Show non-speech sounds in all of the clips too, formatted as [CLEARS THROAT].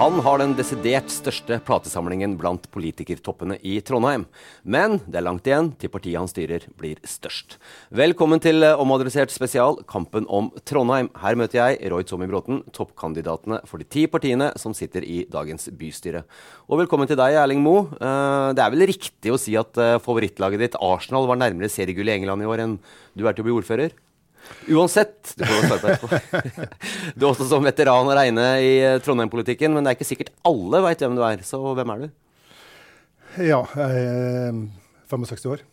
Han har den desidert største platesamlingen blant politikertoppene i Trondheim. Men det er langt igjen til partiet han styrer blir størst. Velkommen til eh, Omadressert spesial, kampen om Trondheim. Her møter jeg Roy Tommy Bråten, toppkandidatene for de ti partiene som sitter i dagens bystyre. Og velkommen til deg, Erling Moe. Eh, det er vel riktig å si at eh, favorittlaget ditt, Arsenal, var nærmere seriegull i England i år enn du er til å bli ordfører? Uansett, du får svare på etterpå. [LAUGHS] Du er også som veteran å regne i eh, Trondheim-politikken, men det er ikke sikkert alle veit hvem du er. Så hvem er du? Ja, jeg er 65 år.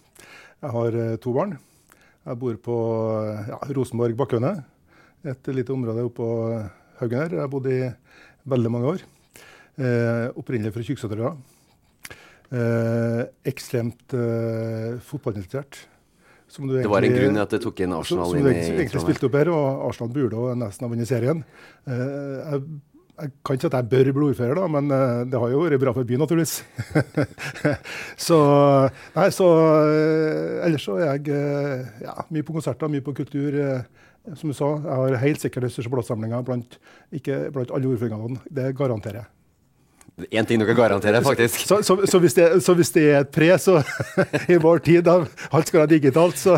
Jeg har eh, to barn. Jeg bor på ja, Rosenborg Bakkøne, et lite område oppå Haugen her. Jeg har bodd i veldig mange år. Eh, opprinnelig fra Kyrksæterøra. Eh, ekstremt eh, fotballinteressert det var en grunn at det tok inn Arsenal som, som inn i Som egentlig spilte opp her, og Arsenal burde nesten ha vunnet serien. Uh, jeg, jeg, kan ikke si at jeg bør bli ordfører, da, men uh, det har jo vært bra for byen, naturligvis. [LAUGHS] så nei, så uh, ellers så er jeg ja, mye på konserter, mye på kultur. som du sa, jeg har helt sikkert den største platesamlinga blant, blant alle ordførerne. Det garanterer jeg. Én ting du kan garantere, faktisk. Så, så, så, hvis, det, så hvis, det, er et pre så, [LAUGHS] i vår tid, da alt skal være digitalt, så,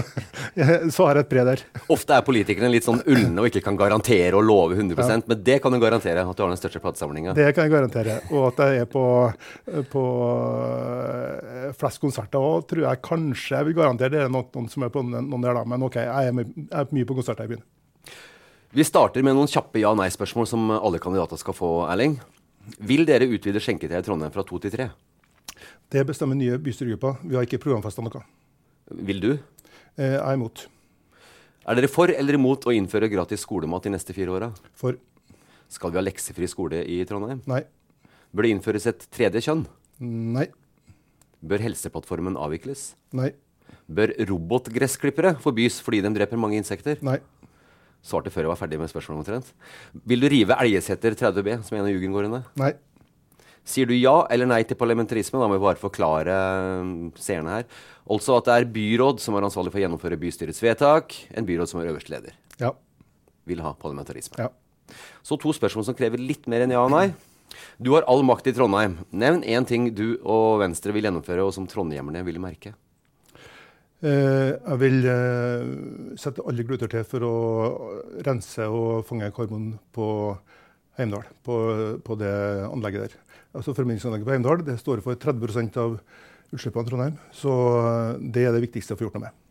så har jeg et pre der. Ofte er politikerne litt sånn ulne og ikke kan garantere og love 100 ja. men det kan du garantere? At du har den største platesamlinga? Det kan jeg garantere. Og at jeg er på, på uh, flest konserter òg, tror jeg kanskje jeg vil garantere. Det er noen, noen som er på noen der, da. Men OK, jeg er, jeg er mye på konserter i byen. Vi starter med noen kjappe ja-nei-spørsmål som alle kandidater skal få, Erling. Vil dere utvide skjenketida i Trondheim fra to til tre? Det bestemmer nye bystyregruppa. Vi har ikke programfesta noe. Vil du? Eh, jeg er imot. Er dere for eller imot å innføre gratis skolemat de neste fire åra? For. Skal vi ha leksefri skole i Trondheim? Nei. Bør det innføres et tredje kjønn? Nei. Bør Helseplattformen avvikles? Nei. Bør robotgressklippere forbys fordi de dreper mange insekter? Nei. Svarte før jeg var ferdig med spørsmålet omtrent. Vil du rive Elgeseter 30B, som er en av jugendgårdene? Nei. Sier du ja eller nei til parlamentarisme? Da må vi bare forklare um, seerne her. Altså at det er byråd som er ansvarlig for å gjennomføre bystyrets vedtak. En byråd som er øverste leder. Ja. Vil ha parlamentarisme. Ja. Så to spørsmål som krever litt mer enn ja og nei. Du har all makt i Trondheim. Nevn én ting du og Venstre vil gjennomføre, og som trondhjemmerne vil merke. Eh, jeg vil eh, sette alle gluter til for å rense og fange karbon på Heimdal, på, på det anlegget der. Altså Forbindingsanlegget på Heimdal det står for 30% av utslippene i Trondheim. Så eh, det er det viktigste å få gjort noe med.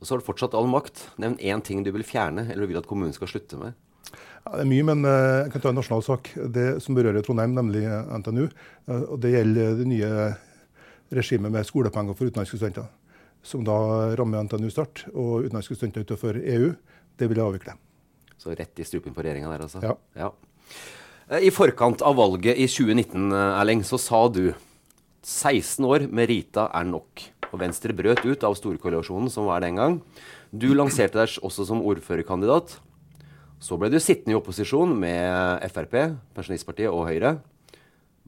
Og så har du fortsatt all makt. Nevn én ting du vil fjerne, eller vil at kommunen skal slutte med. Ja, det er mye, men jeg kan ta en nasjonal sak det som berører Trondheim, nemlig NTNU. og Det gjelder det nye regimet med skolepenger for utenlandske studenter som da rammer NTNU Start og utenlandske studenter utenfor EU, det vil jeg avvikle. Så rett i strupen på regjeringa der, altså? Ja. ja. I forkant av valget i 2019, Erling, så sa du 16 år med Rita er nok. Og Venstre brøt ut av storkoalisjonen som var den gang. Du lanserte deg også som ordførerkandidat. Så ble du sittende i opposisjon med Frp, Pensjonistpartiet og Høyre.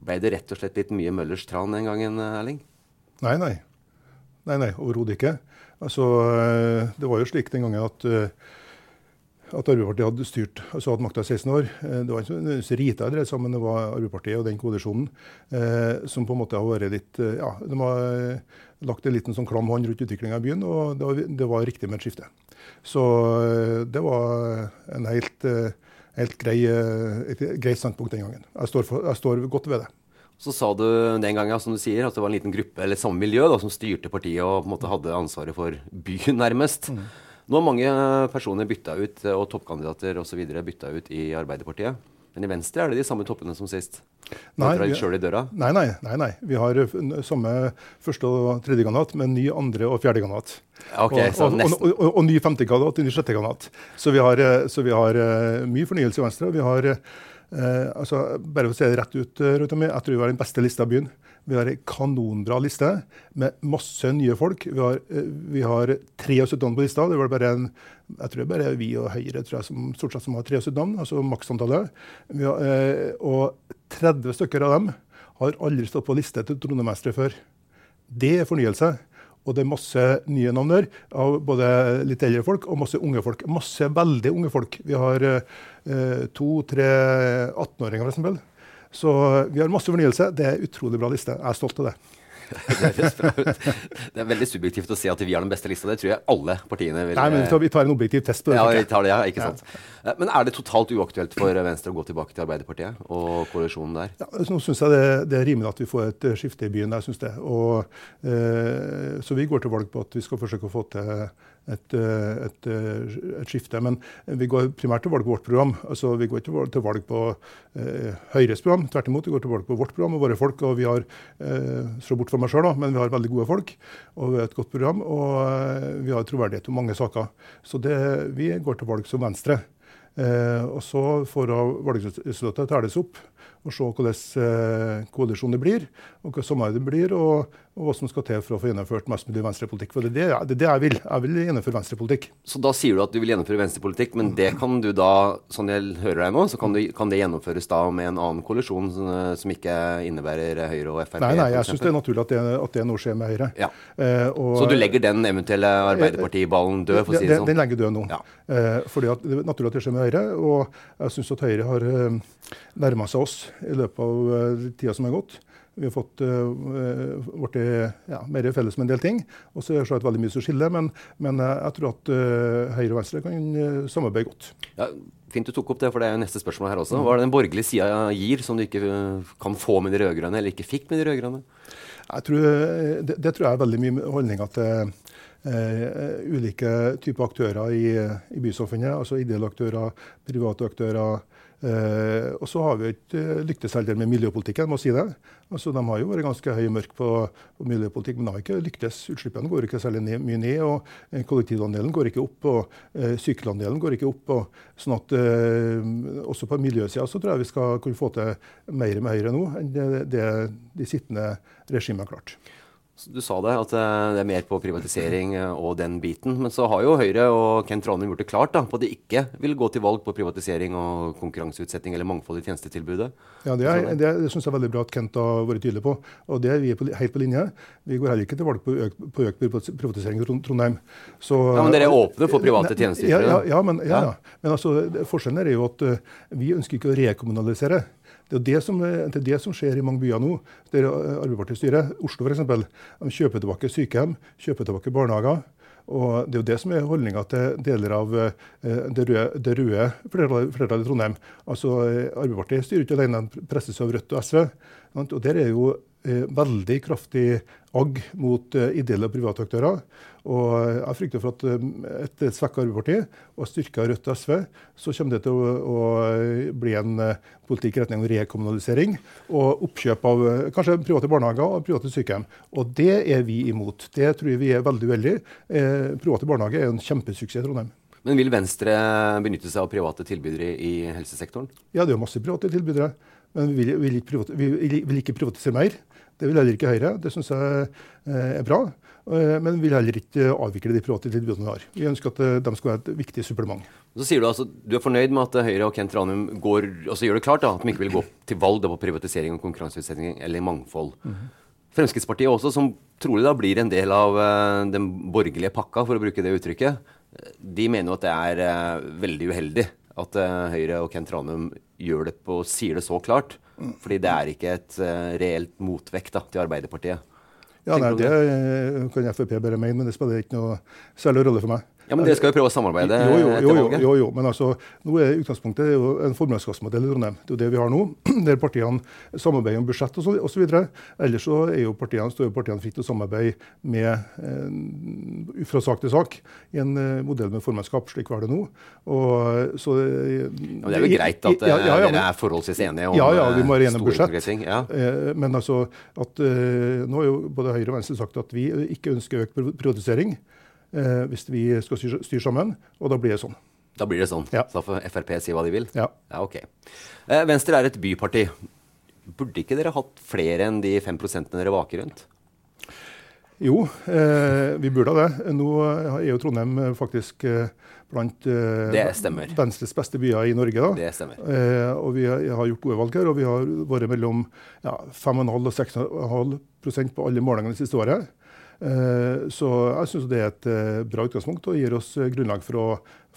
Ble det rett og slett litt mye Møllers tran den gangen, Erling? Nei, nei. Nei, nei, Overhodet ikke. Altså, eh, det var jo slik den gangen at uh, at Arbeiderpartiet hadde styrt, altså hatt makta i 16 år. Eh, det var ikke nødvendigvis Rita dreide seg om, men det var Arbeiderpartiet og den koalisjonen eh, som på en måte har vært litt eh, Ja, de har eh, lagt en liten sånn klam hånd rundt utviklinga i byen, og det var, det var, riktig med et skifte. Så det var en helt, helt grei, et greit standpunkt den gangen. Jeg står, for, jeg står, godt ved det. Så sa du den gangen som du sier, at det var en liten gruppe eller samme miljø da, som styrte partiet og på en måte hadde ansvaret for byen, nærmest. Mm. Nå har mange personer bytta ut, og toppkandidater osv. bytta ut i Arbeiderpartiet. Men i Venstre er det de samme toppene som sist? Nei, vi, nei, nei, nei, nei. Vi har samme første og tredje kandidat, med ny andre og fjerde kandidat. Okay, og, og, og, og, ny femte kandidat og ny sjette kandidat. Så vi har, så vi har uh, mye fornyelse i Venstre. Vi har, uh, altså, bare for å si det rett ut, uh, jeg tror vi har den beste lista i byen. Vi har ei kanonbra liste med masse nye folk. Vi har, eh, vi har 73 navn på lista. Det var bare en, jeg tror det bare vi og Høyre tror jeg, som, stort sett som har 73 navn, altså maksantallet. Eh, og 30 stykker av dem har aldri stått på liste til Trondheimsmestere før. Det er fornyelse. Og det er masse nye navn der, av både litt eldre folk og masse unge folk. Masse veldig unge folk. Vi har eh, to-tre 18-åringer, f.eks. Så vi har masse fornyelse. Det er utrolig bra liste. Jeg er stolt av det. Det er veldig subjektivt å si at vi har den beste lista. Det tror jeg alle partiene vil Nei, men vi tar, en objektiv test på det. Ja, vi tar det, ja, ikke sant. Ja. Men er det totalt uaktuelt for Venstre å gå tilbake til Arbeiderpartiet og koalisjonen der? Ja, Nå syns jeg det, det, er rimelig at vi får et skifte i byen. der, syns jeg. Og, eh, så vi går til valg på at vi skal forsøke å få til et, eh, et, eh, et, skifte. Men vi går primært til valg på vårt program. Altså, vi går ikke til valg på eh, Høyres program. Tvert imot, vi går til valg på vårt program og våre folk. og vi har eh, slå bort for meg selv, men vi har veldig gode folk og vi har et godt program. Og eh, vi har troverdighet om mange saker. Så det, vi går til valg som Venstre. Eh, og så får valgresultatet telles opp og se hvordan eh, koalisjon det blir, og hva samarbeid det blir, og, og, hva som skal til for å få gjennomført mest mulig venstrepolitikk. For det er det, det er det, jeg vil. Jeg vil gjennomføre venstrepolitikk. Så da sier du at du vil gjennomføre venstrepolitikk, men det kan du da, sånn jeg hører deg nå, så kan, du, kan det gjennomføres da med en annen koalisjon som, som ikke innebærer Høyre og Frp? Nei, nei, jeg syns det er naturlig at det, at det nå skjer med Høyre. Ja. Eh, og, så du legger den eventuelle Arbeiderpartiballen død, for å si det sånn? Den, den legger død nå. Ja. Eh, fordi at det er naturlig at det skjer med Høyre, og jeg syns at Høyre har eh, nærma seg oss i løpet av uh, tida som er gått. Vi har fått uh, blitt ja, mer felles med en del ting. Og så er det veldig mye som skiller, men, men jeg tror at uh, Høyre og Venstre kan samarbeide godt. Ja, Fint du tok opp det, for det er jo neste spørsmål her også. Hva er det den borgerlige sida gir som du ikke kan få med de rød-grønne, eller ikke fikk med de rød-grønne? Det, det, tror jeg er veldig mye holdninger til ulike typer aktører i, i bysamfunnet. Altså ideelle aktører, private aktører Eh, og så har vi ikke eh, lyktes heller med miljøpolitikken, må si det. Altså, de har jo vært ganske høye mørk på, på, miljøpolitikk, men de har ikke lyktes. Utslippene går ikke særlig ned, mye ned, og eh, kollektivandelen går ikke opp. og eh, Sykkelandelen går ikke opp. Og, sånn at eh, Også på miljøsida så tror jeg vi skal kunne få til mer med Høyre nå enn det, det de sittende regimet har klart. Du sa det, at eh, det er mer på privatisering eh, og den biten. Men så har jo Høyre og Kent Ranum gjort det klart da, på at de ikke vil gå til valg på privatisering og konkurranseutsetting eller mangfold i tjenestetilbudet. Ja, Det, er, det, det syns jeg er veldig bra at Kent har vært tydelig på. Og det er vi på, helt på linje. Vi går heller ikke til valg på økt, på økt privatisering i Trondheim. Så, ja, Men dere er åpne for private tjenestetilbud? Ja, ja, men, ja, men altså, forskjellen er jo at vi ønsker ikke å rekommunalisere. Det er det som, det er det som skjer i mange byer nå, der Arbeiderpartiet styrer. Oslo f.eks. De kjøper tilbake sykehjem, kjøper tilbake barnehager. Og Det er jo det som er holdninga til deler av eh, det røde, det røde flertallet i Trondheim. Altså, eh, Arbeiderpartiet styrer ikke alene, de presses av Rødt og SV. Og Der er jo Eh, veldig kraftig agg mot eh, ideelle og private aktører. Og jeg frykter for at eh, et svekka Arbeiderparti og styrka Rødt og SV, så kommer det til å, å bli en politikk i retning av rekommunalisering og oppkjøp av kanskje private barnehager og private sykehjem. Og det er vi imot. Det tror jeg vi er veldig uheldige. Eh, private barnehager er en kjempesuksess i Trondheim. Men vil Venstre benytte seg av private tilbydere i helsesektoren? Ja, det er jo masse private tilbydere. Men vi vil, vil, ikke, private, vi vil ikke privatisere mer. Det vil heller ikke Høyre. Det syns jeg er bra. Men vi vil heller ikke avvikle de private tilbudene vi har. Vi ønsker at de skal være et viktig supplement. Så sier Du altså, du er fornøyd med at Høyre og Kent Ranum går, altså gjør det klart da, at de ikke vil gå til valg på privatisering og konkurranseutsetting eller mangfold. Mm -hmm. Fremskrittspartiet også, som trolig da blir en del av uh, den borgerlige pakka, for å bruke det uttrykket, de mener jo at det er uh, veldig uheldig at uh, Høyre og Kent Ranum gjør det på, sier det så klart. Fordi det er ikke et reelt motvekt da, til Arbeiderpartiet. Ja, nei, Det kan Frp bare mene, men det spiller ikke noe særlig rolle for meg. Ja, Men dere skal jo prøve å samarbeide jo, jo, etter valget? Jo, jo, men altså, nå er utgangspunktet er jo en formannskapsmodell i Trondheim. Det er jo det vi har nå, [CLEARS THROAT] der partiene samarbeider om budsjett osv. Ellers så er jo partiene, står jo partiene fritt til å samarbeide med, eh, fra sak til sak i en eh, modell med formannskap, slik var det nå. Og, så, eh, men det er jo greit at ja, ja, ja, dere er forholdsvis enige om Ja, ja, vi må være enige om budsjett. Eh, men altså, at, eh, nå har jo både Høyre og Venstre sagt at vi ikke ønsker økt privatisering eh, hvis vi skal styre, styre, sammen. Og da blir det sånn. Da blir det sånn. Ja. Så får Frp si hva de vil? Ja. ja ok. Eh, Venstre er et byparti. Burde ikke dere hatt flere enn de fem prosentene dere vaker rundt? Jo, eh, vi burde ha det. Nå er jo Trondheim eh, faktisk eh, blant eh, Venstres beste byer i Norge. Da. Det stemmer. Eh, og vi har, har, gjort gode valg her, og vi har vært mellom ja, 5,5 og 6,5% på alle målingene det siste året. Eh, så jeg syns det er et eh, bra utgangspunkt og gir oss eh, grunnlag for å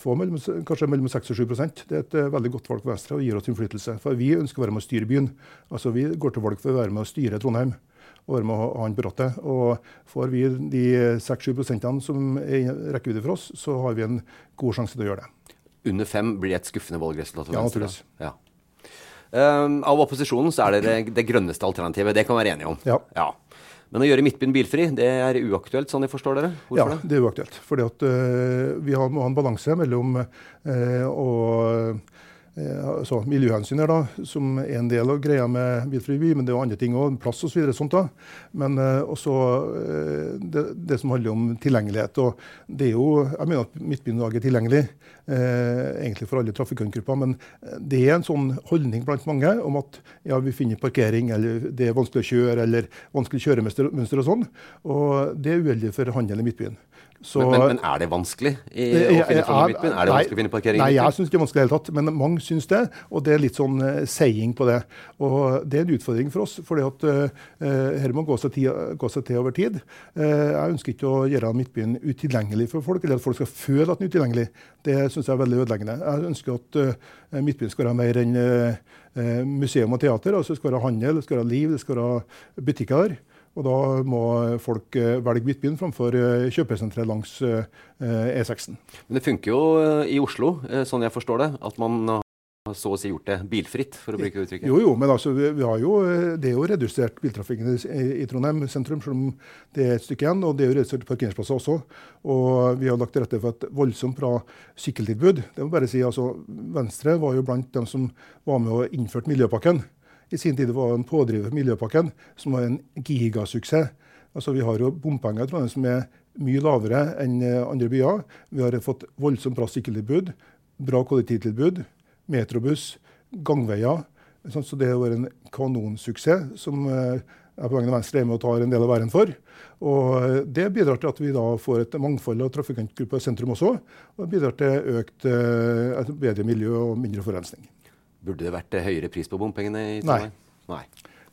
få mellom, kanskje mellom 6 og 7 Det er et veldig godt valg for Venstre og gir oss innflytelse. For vi ønsker å være med å styre byen. Altså Vi går til valg for å være med å styre Trondheim og være med å ha han på rattet. Og får vi de 6-7 som er i rekkevidde for oss, så har vi en god sjanse til å gjøre det. Under fem blir et skuffende valgresultat for ja, Venstre? Ja. Um, av opposisjonen så er det det, det grønneste alternativet. Det kan vi være enige om. Ja. ja. Men å gjøre Midtbyen bilfri, det er uaktuelt, sånn jeg forstår dere? Hvorfor ja, det er uaktuelt. Fordi at uh, vi har, må ha en balanse mellom uh, å altså miljøhensyn her, da, som er en del av greia med bilfri by, men det er jo andre ting òg, plass osv. Så sånt da. Men uh, også uh, det, det, som handler om tilgjengelighet. og det er jo, Jeg mener at Midtbyen i dag er tilgjengelig uh, egentlig for alle trafikantgrupper, men det er en sånn holdning blant mange om at ja, vi finner parkering, eller det er vanskelig å kjøre, eller vanskelig kjøremønster og sånn. Og det er uheldig for handelen i Midtbyen. Så, men, men, er det vanskelig i, å finne Midtbyen? Er det vanskelig å finne parkering? Nei, jeg syns ikke det er vanskelig i det hele tatt. Men mange syns det, og det er litt sånn uh, saying på det. Og det er en utfordring for oss, for uh, her må gå seg, tid, gå seg, til over tid. Uh, jeg ønsker ikke å gjøre Midtbyen utilgjengelig for folk, eller at folk skal føle at den er utilgjengelig. Det syns jeg er veldig ødeleggende. Jeg ønsker at uh, Midtbyen skal være mer enn museum og teater. altså Det skal være handel, det skal være liv, det skal være butikker. Og da må folk eh, velge Midtbyen framfor eh, kjøpesenteret langs E6-en. Eh, Men det funker jo i Oslo, sånn jeg forstår det, at man har så å si gjort det bilfritt, for å bruke uttrykket? Jo, jo, men altså, vi, vi har jo, det er jo redusert biltrafikken i, i Trondheim sentrum, selv om det er et stykke igjen. Og det er jo redusert parkeringsplasser også. Og vi har lagt til rette for et voldsomt bra sykkeltilbud. Det må bare si, altså, Venstre var jo blant dem som var med og innførte Miljøpakken i sin tid var en pådriver for Miljøpakken, som var en gigasuksess. Altså, vi har jo bompenger i Trondheim som er mye lavere enn eh, andre byer. Vi har fått voldsomt bra sykkeltilbud, bra kollektivtilbud, metrobuss, gangveier. Sånn, så det har vært en kanonsuksess som eh, jeg på vegne av Venstre er med og tar en del av æren for. Og eh, Det bidrar til at vi da får et mangfold av trafikantgrupper i sentrum også. Og det bidrar til økt, bedre miljø og mindre forurensning. Burde det vært høyere pris på bompengene i Trondheim? Nei.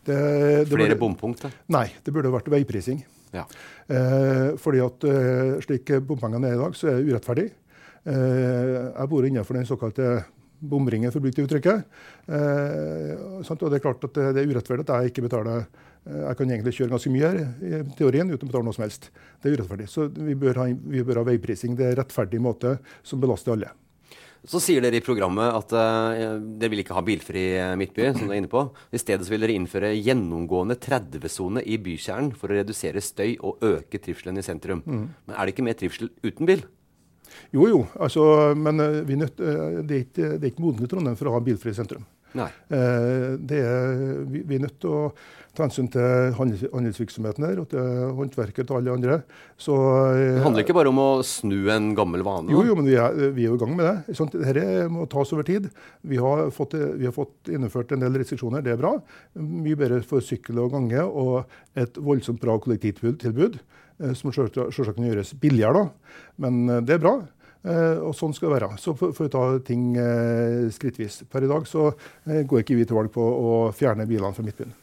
Det, det Flere burde, bompunkter? Nei, det burde vært veiprising. Ja. Eh, fordi at eh, slik bompengene er i dag, så er det urettferdig. Eh, jeg bor innenfor den såkalte bomringen, for å bruke det uttrykket. Eh, og det er klart at det er urettferdig at jeg ikke betaler eh, Jeg kan egentlig kjøre ganske mye her i teorien uten å betale noe som helst. Det er urettferdig. Så vi bør ha, vi bør ha veiprising. Det er en rettferdig måte som belaster alle. Så sier dere i programmet at uh, dere vil ikke ha bilfri eh, midtby. som dere er inne på. I stedet vil dere innføre gjennomgående 30-sone i bykjernen for å redusere støy og øke trivselen i sentrum. Mm. Men er det ikke mer trivsel uten bil? Jo, jo. Altså, men uh, nødt, det er ikke, det ikke modent i Trondheim for å ha bilfri sentrum. Eh, det er, vi, vi, er nødt til å ta hensyn til handels, handelsvirksomheten her, og til håndverket til alle andre. Så, eh, det handler ikke bare om å snu en gammel vane? Jo, jo men vi er, vi er jo i gang med det. Sånn, Dette må tas over tid. Vi har, fått, vi har fått innført en del restriksjoner, det er bra. Mye bedre for sykkel og gange, og et voldsomt bra kollektivtilbud. Eh, som selvsagt kan gjøres billigere, da. Men det er bra. Eh, og sånn skal det være. Så får vi ta ting skrittvis. Per i dag så går ikke vi til valg på å fjerne bilene fra Midtbyen.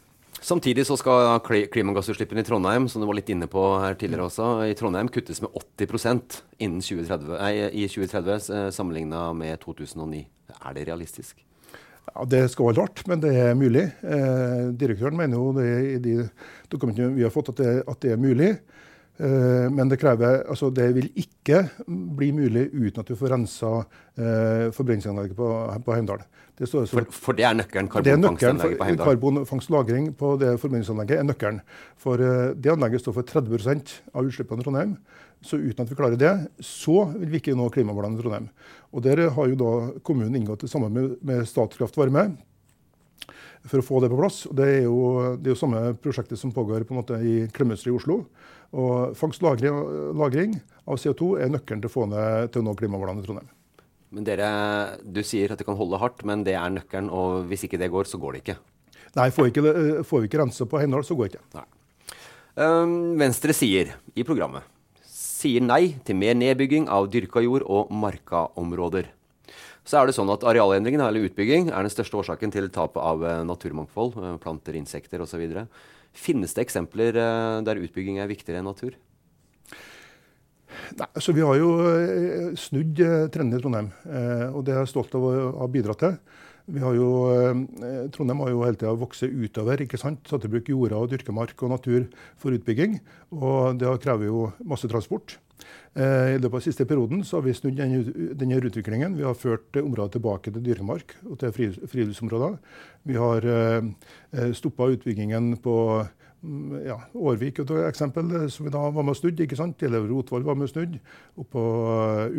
Samtidig så skal klimagassutslippene i Trondheim som du var litt inne på her tidligere også, i Trondheim kuttes med 80% innen 2030, nei, i 2030 sammenligna med 2009. Er det realistisk? Ja, Det skal være rart, men det er mulig. Eh, direktøren mener jo det i de dokumentene vi har fått, at det, at det er mulig. Eh, men det, krever, altså det vil ikke bli mulig uten at du får rensa eh, forbrenningsanlegget på, på Heimdal. Det for, for, det er nøkkelen? Karbonfangstanlegget på Heimdal? Karbonfangst-lagring på det forbrenningsanlegget er nøkkelen. For eh, det anlegget står for 30 av utslippene i Trondheim. Så uten at vi klarer det, så vil vi ikke nå klimamålene i Trondheim. Og Der har jo da kommunen inngått det samme med, med Statkraft Varme for å få det på plass. Og det er jo det er jo samme prosjektet som pågår på en måte i Klemetsrud i Oslo. Og Fangst og lagring av CO2 er nøkkelen til å få ned til å nå klimamålene i Trondheim. Men dere, Du sier at det kan holde hardt, men det er nøkkelen. Og hvis ikke det går, så går det ikke? Nei, får, ikke, får vi ikke rense på Heimdal, så går det ikke. Nei. Venstre sier i programmet sier nei til mer nedbygging av dyrka jord og markaområder. Så er det sånn at Arealendringen eller utbygging er den største årsaken til tapet av eh, naturmangfold, eh, planter, insekter osv. Finnes det eksempler eh, der utbygging er viktigere enn natur? Nei, altså Vi har jo snudd eh, trenden i Trondheim, og det er jeg stolt av å ha bidratt til. Jo, Trondheim har jo hele tida vokst utover. ikke sant? Satt i bruk jorda og dyrkemark og natur for utbygging. og Det krever jo masse transport. I løpet av siste perioden så har vi snudd denne, denne utviklingen. Vi har ført området tilbake til dyrkemark og til friluftsområder. Vi har stoppa utbyggingen på ja, Årvik et eksempel eh, som vi da var med og snudde. ikke sant? Eller Rotvoll var med og snudde. Oppå på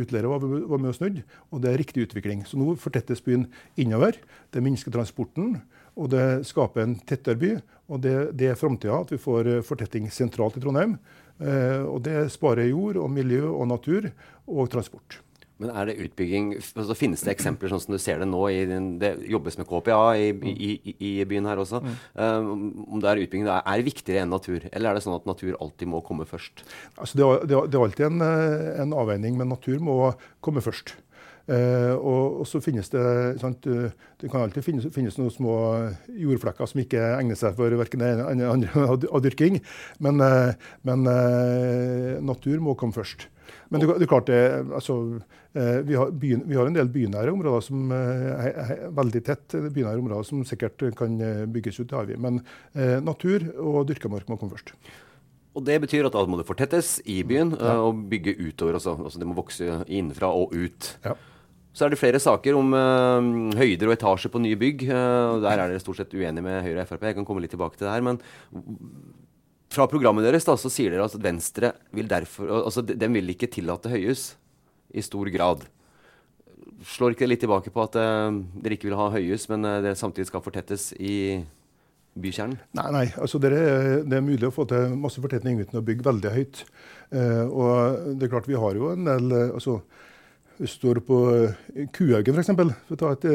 Utleira var, var med og snudde. Og det er riktig utvikling. Så nå fortettes byen innover. Det minsker transporten, og det skaper en tettere by. Og det, det er framtida, at vi får eh, fortetting sentralt i Trondheim. Eh, og det sparer jord og miljø og natur og transport. Men er det utbygging altså Finnes det eksempler sånn som du ser det nå? I den, det jobbes med KPA i, i, i, i byen her også. Mm. Um, om det er utbygging, er det viktigere enn natur? Eller er det sånn at natur alltid må komme først? Altså det, er, det, er, alltid en, eh, en, avveining, men natur må komme først. Uh, og, og, så finnes det sant, uh, Det kan alltid finnes, finnes, noen små jordflekker som ikke egner seg for verken det ene eller andre av dyrking. Men, uh, men natur må komme først. Men det, det, er klart det, altså, eh, vi, har byen, vi, har en del bynære områder som er, eh, veldig tett bynære områder som sikkert kan eh, bygges ut. Det har vi. Men eh, natur og dyrka mark må komme først. Og Det betyr at alt må det fortettes i byen ja. og bygge utover Altså. Altså Det må vokse innenfra og ut. Ja. Så er det flere saker om uh, høyder og etasjer på nye bygg. Uh, der er dere stort sett uenige med Høyre og Frp. Jeg kan komme litt tilbake til det her. Men fra programmet deres da, så sier dere at Venstre vil derfor altså de vil ikke tillate høyhus i stor grad. Slår ikke det litt tilbake på at uh, dere ikke vil ha høyhus, men det samtidig skal fortettes i bykjernen? Nei, nei altså det er, det er mulig å få til masse fortetning uten å bygge veldig høyt. Og det er klart Vi har jo en del altså, står på Kuhaugen, f.eks., for å ta et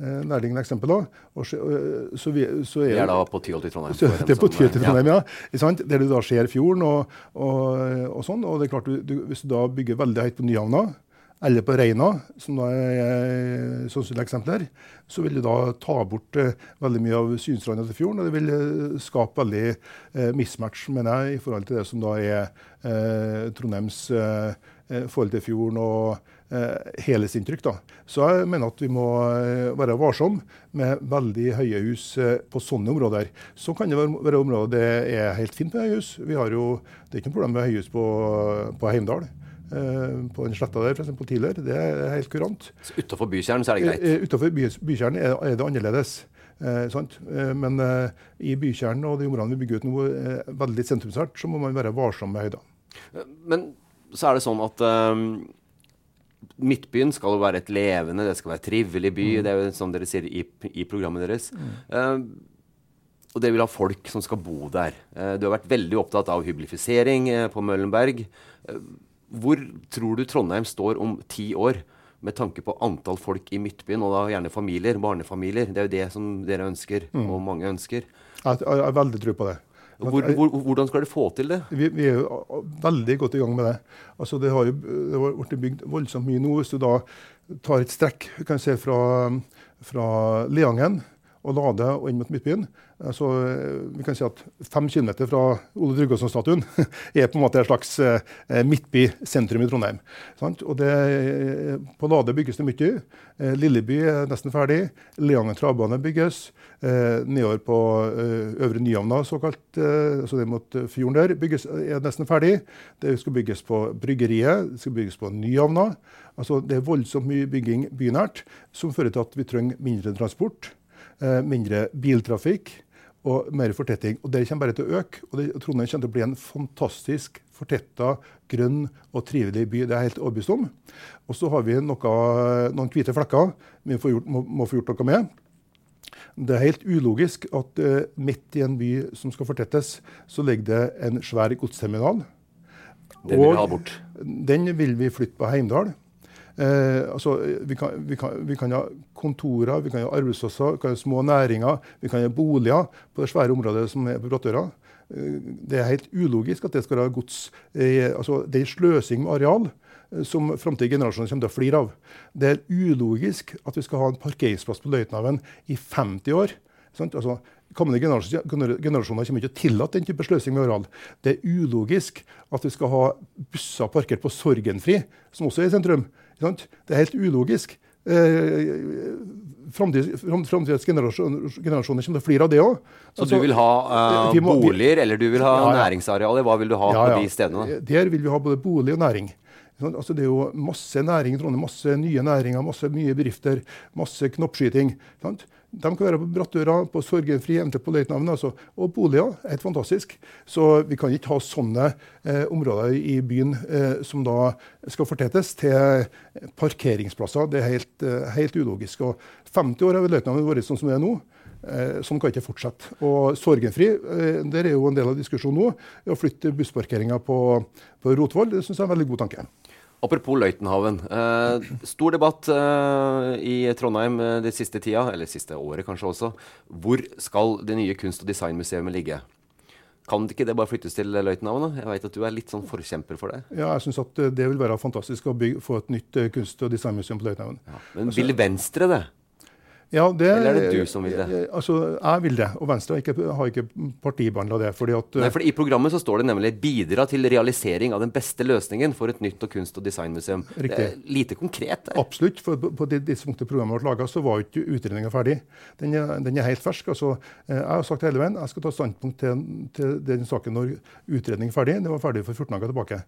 Eh, nærliggende eksempel. Og, så, eh, så, vi, så er, det er da på Tyholt i Trondheim? Så, det er på Tyholt i Trondheim, ja. ja. Der du da ser fjorden og, og, og, sånn. og det er klart, du, du, Hvis du da bygger veldig høyt på Nyhavna, eller på Reina, som da er sannsynlige eksempler, så vil du da ta bort eh, veldig mye av synstranda til fjorden. Og det vil eh, skape veldig eh, mismatch, mener jeg, i forhold til det som da er eh, Trondheims forhold til fjorden og heles helhetsinntrykk. Da. Så jeg mener at vi må eh, være varsomme med veldig høye hus eh, på sånne områder. Så kan det være, områder det er helt fint med høyhus. Vi har jo, det er ikke noe problem med høyhus på, på Heimdal. Eh, på den sletta der, f.eks. Tidligere. Det er helt kurant. Så Utafor bykjernen så er det greit? Eh, Utafor by, bykjernen er, er, det annerledes. Eh, eh, men eh, i bykjernen og de områdene vi bygger ut nå, veldig sentrumsnært, så må man være varsom med høyder. Men så er det sånn at um Midtbyen skal jo være et levende, det skal være trivelig by. Mm. Det er jo som dere sier i, i programmet deres. Uh, og det vil ha folk som skal bo der. Uh, du har vært veldig opptatt av hyblifisering uh, på Møllenberg. hvor tror du Trondheim står om ti år? Med tanke på antall folk i Midtbyen, og da gjerne familier, barnefamilier. Det er jo det som dere ønsker, Mm. og mange ønsker. Jeg har veldig tro på det. Hvor, hvor, hvordan skal dere få til det? Vi, vi, er jo veldig godt i gang med det. Altså, det har jo det har blitt bygd voldsomt mye nå. Hvis du da tar et strekk kan jeg si, fra, fra Leangen og Lade og inn mot Midtbyen Så Vi kan si at fem kilometer fra Ole Tryggvason-statuen [LAUGHS] er på en måte et slags eh, midtby sentrum i Trondheim. Og det, på Lade bygges det mye. Eh, Lilleby er nesten ferdig. Leangen travbane bygges. Eh, nedover på eh, Øvre Nyhavna, såkalt, eh, altså det mot fjorden der, bygges, er nesten ferdig. Det skal bygges på Bryggeriet, det skal bygges på Nyhavna. Altså, det er voldsomt mye bygging bynært som fører til at vi trenger mindre transport, eh, mindre biltrafikk og mer fortetting. Og Det kommer bare til å øke. og det, Trondheim kommer til å bli en fantastisk fortetta, grønn og trivelig by. Det er jeg helt overbevist om. Og så har vi noe, noen hvite flekker vi gjort, må, må, få gjort noe med. Det er helt ulogisk at uh, midt i en by som skal fortettes, så ligger det en svær godsterminal. Den vil vi ha bort. Den vil vi flytte på Heimdal. Eh, altså, vi, kan, vi, kan, vi, kan, ha kontorer, vi kan ha arbeidsplasser, vi kan ha små næringer, vi kan ha boliger på det svære området som er på Brattøra. Eh, det er helt ulogisk at det skal være gods. Altså, det er sløsing med areal eh, som framtidige generasjoner kommer til å flire av. Det er ulogisk at vi skal ha en parkeringsplass på Løitenhaven i 50 år. Sant? Altså, Kommende generasjoner kommer ikke til å tillate den type sløsing med areal. Det er ulogisk at vi skal ha busser parkert på Sorgenfri, som også er i sentrum. Det er helt ulogisk. Eh, Framtidens generasjoner, generasjoner kommer til å flire av det òg. Så altså, du vil ha uh, må, boliger, eller du vil ha ja, ja. næringsarealer? Hva vil du ha ja, på de stedene? Der vil vi ha både bolig og næring. Altså, det er jo masse næring i Trondheim, masse nye næringer, masse mye bedrifter, masse knoppskyting. Sant? De kan være på Brattøra, på Sorgenfri, eventuelt på Løitenhaven. Altså. Og boliger. Helt fantastisk. Så vi kan ikke ha sånne eh, områder i byen eh, som da skal fortettes til parkeringsplasser. Det er helt, eh, helt ulogisk. Og 50 år har Løitenhaven vært sånn som det er nå. Eh, sånn kan ikke fortsette. Og Sorgenfri, eh, der er jo en del av diskusjonen nå. Å flytte bussparkeringa på, på Rotvoll det syns jeg er en veldig god tanke. Apropos Løitenhaven. Eh, stor debatt eh, i Trondheim eh, det siste tida, eller siste året kanskje også. Hvor skal det nye kunst- og designmuseet ligge? Kan ikke det bare flyttes til Løitenhaven? Jeg vet at du er litt sånn forkjemper for det. Ja, jeg syns at det vil være fantastisk å bygge, få et nytt kunst- og designmuseum på Løitenhaven. Ja, men vil Venstre det? Ja, det, Eller er det du som vil det? Altså, jeg vil det, og Venstre har ikke, har ikke partibehandla det. fordi at... Nei, fordi I programmet så står det nemlig 'bidra til realisering av den beste løsningen for et nytt og kunst- og designmuseum'. Riktig. Lite konkret. Der. Absolutt. for På, det tidspunktet programmet ble laga, så var ikke utredninga ferdig. Den er, den er, helt fersk. altså Jeg har sagt hele veien jeg skal ta standpunkt til, til den saken når utredningen er ferdig. Den var ferdig for 14 dager tilbake.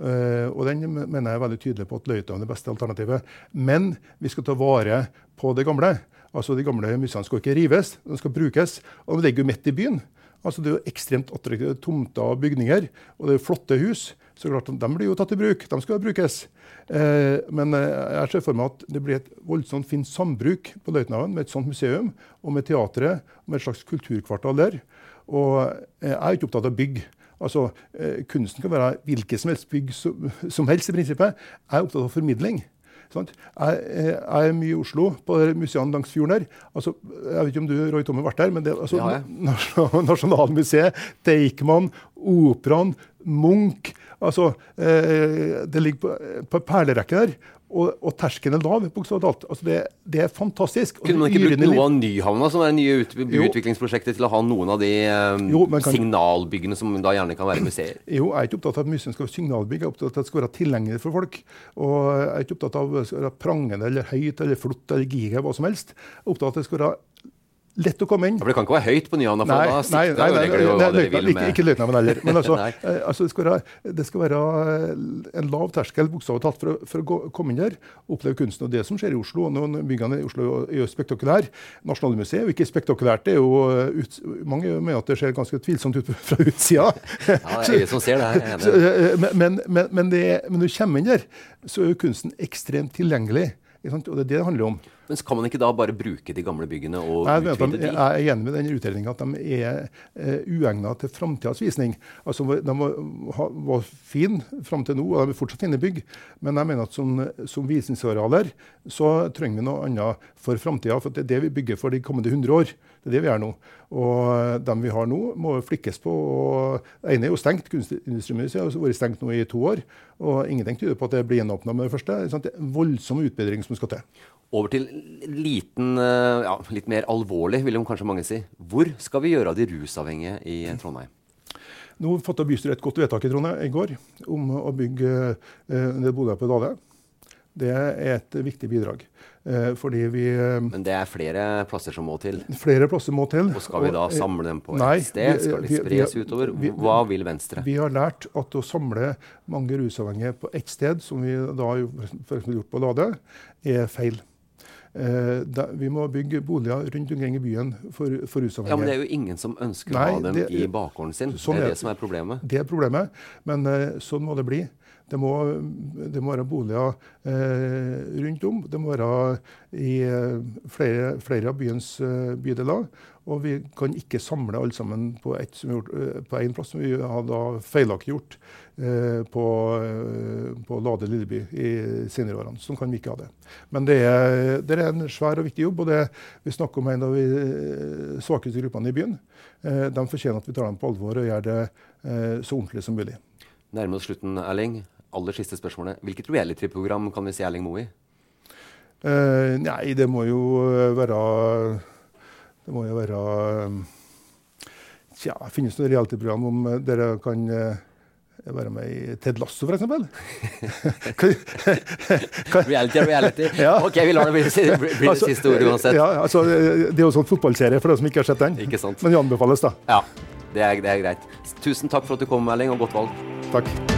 Uh, og den mener jeg er veldig tydelig på at Løyta er det beste alternativet. Men vi skal ta vare på det gamle. Altså De gamle museene skal ikke rives, de skal brukes. Og de ligger jo midt i byen. Altså Det er jo ekstremt attraktive tomter og bygninger, og det er jo flotte hus. Så klart, De blir jo tatt i bruk. De skal brukes. Eh, men jeg ser for meg at det blir et voldsomt fint sambruk på Løitenhaven med et sånt museum, og med teatret, og med et slags kulturkvartal der. Og jeg er ikke opptatt av bygg. Altså, eh, Kunsten kan være hvilket som helst bygg som, [LAUGHS] som helst, i prinsippet. Jeg er opptatt av formidling. Jeg, jeg, er mye i Oslo, på museene langs fjorden der. Altså, jeg vet ikke om du Roy Tomme, har vært der, men det, altså, ja, ja. [LAUGHS] Nasjonalmuseet, Deichman, Operaen, Munch altså, eh, Det ligger på, på perlerekke der. Og, og terskelen er lav, bokstavelig talt. Altså det, det, er fantastisk. Kunne man ikke brukt noe av Nyhavna, som er det nye ut, byutviklingsprosjektet, til å ha noen av de um, jo, kan, signalbyggene som da gjerne kan være museer? [CLEARS THROAT] Jo, jeg er ikke opptatt av at museet skal være signalbygg, jeg er opptatt av at det skal være tilgjengelig for folk. Og jeg er ikke opptatt av at det skal være prangende eller høyt eller flott eller giga, hva som helst. Jeg er opptatt av at det skal være lett å komme inn. Ja, for Det kan ikke være høyt på Nyhavna, for Nei, da nei, nei, nei, nei, nei, dere vil ikke, ikke løytnavn heller. Men [LAUGHS] altså, eh, altså det, skal være, det skal være eh, en lav terskel bokstavelig talt for, for å gå, komme inn der og oppleve kunsten. Og det som skjer i Oslo, og noen byggene i Oslo jo spektakulære. Nasjonalmuseet er jo ikke spektakulært. det er jo eh, ut, Mange mener at det ser ganske tvilsomt ut [LAUGHS] fra utsida. Ja, det er øyet som ser det her. men, men, men, men, det, men når du kommer inn der, så er jo kunsten ekstremt tilgjengelig. Og det er det det handler om. Men kan man ikke da bare bruke de gamle byggene og Jeg, utvide de, jeg er enig med den utredninga at de er eh, uegnet til framtidas visning. Altså, de var, var fine fram til nå, og de er fortsatt fine bygg. Men jeg mener at som, som visningsarealer så trenger vi noe annet for framtida. For det er det vi bygger for de kommende 100 år. Det er det vi gjør nå. Og dem vi har nå, må flikkes på. og Det ene er jo stengt. Kunstindustrimuseet har vært stengt nå i to år. Og ingenting tyder på at det blir gjenåpna med det første. Det er voldsom utbedring som skal til. Over til liten, eh, ja, litt mer alvorlig, vil kanskje mange si. Hvor skal vi gjøre av de rusavhengige i Trondheim? Nå fatta bystyret et godt vedtak i Trondheim i går om å bygge eh, en del boliger på Dale. Det er et viktig bidrag. Eh, fordi vi eh, Men det er flere plasser som må til. Flere plasser må til. Og skal vi da eh, samle dem på nei, et sted? Skal de vi- vi- utover? Hva vil Venstre? Vi har lært at å samle mange rusavhengige på ett sted, som vi da har gjort på Lade, er feil. Eh, da, vi må bygge boliger rundt omkring i byen for, for rusavhengige. Ja, men det er jo ingen som ønsker Nei, å ha dem det- i bakgården sin. sånn det er det. det som er problemet. Det er problemet, men eh, sånn må det bli. Det må, det må være boliger eh, rundt om. Det må være i eh, flere, flere av byens eh, bydeler. Og vi kan ikke samle alle sammen eh, på én plass, som vi har da feilaktig gjort eh, på, på Lade Lilleby i senere årene. Sånn kan vi ikke ha det. Men det er, det er en svær og viktig jobb. og det, Vi snakker om en av de svakeste gruppene i byen. Eh, de fortjener at vi tar dem på alvor og gjør det eh, så ordentlig som mulig. Nærmer oss slutten, Erling. Aller siste spørsmålet. Hvilket reality-program kan vi se Erling Moe i? Uh, nei, det må jo eh, være Det må jo være eh, Tja, finnes det noe reality-program om dere kan være med i Ted Lasso, f.eks.? [LAUGHS] Reality er reality. [LAUGHS] Ja. Ok, vi lar det bli, det [LAUGHS] Altså, siste ordet uansett. Ja, altså, det er jo sånn fotballserie for de som ikke har sett den. Men det anbefales, da. Ja, det er, det er greit. Tusen takk for at du kom, Erling, og godt valg. Takk.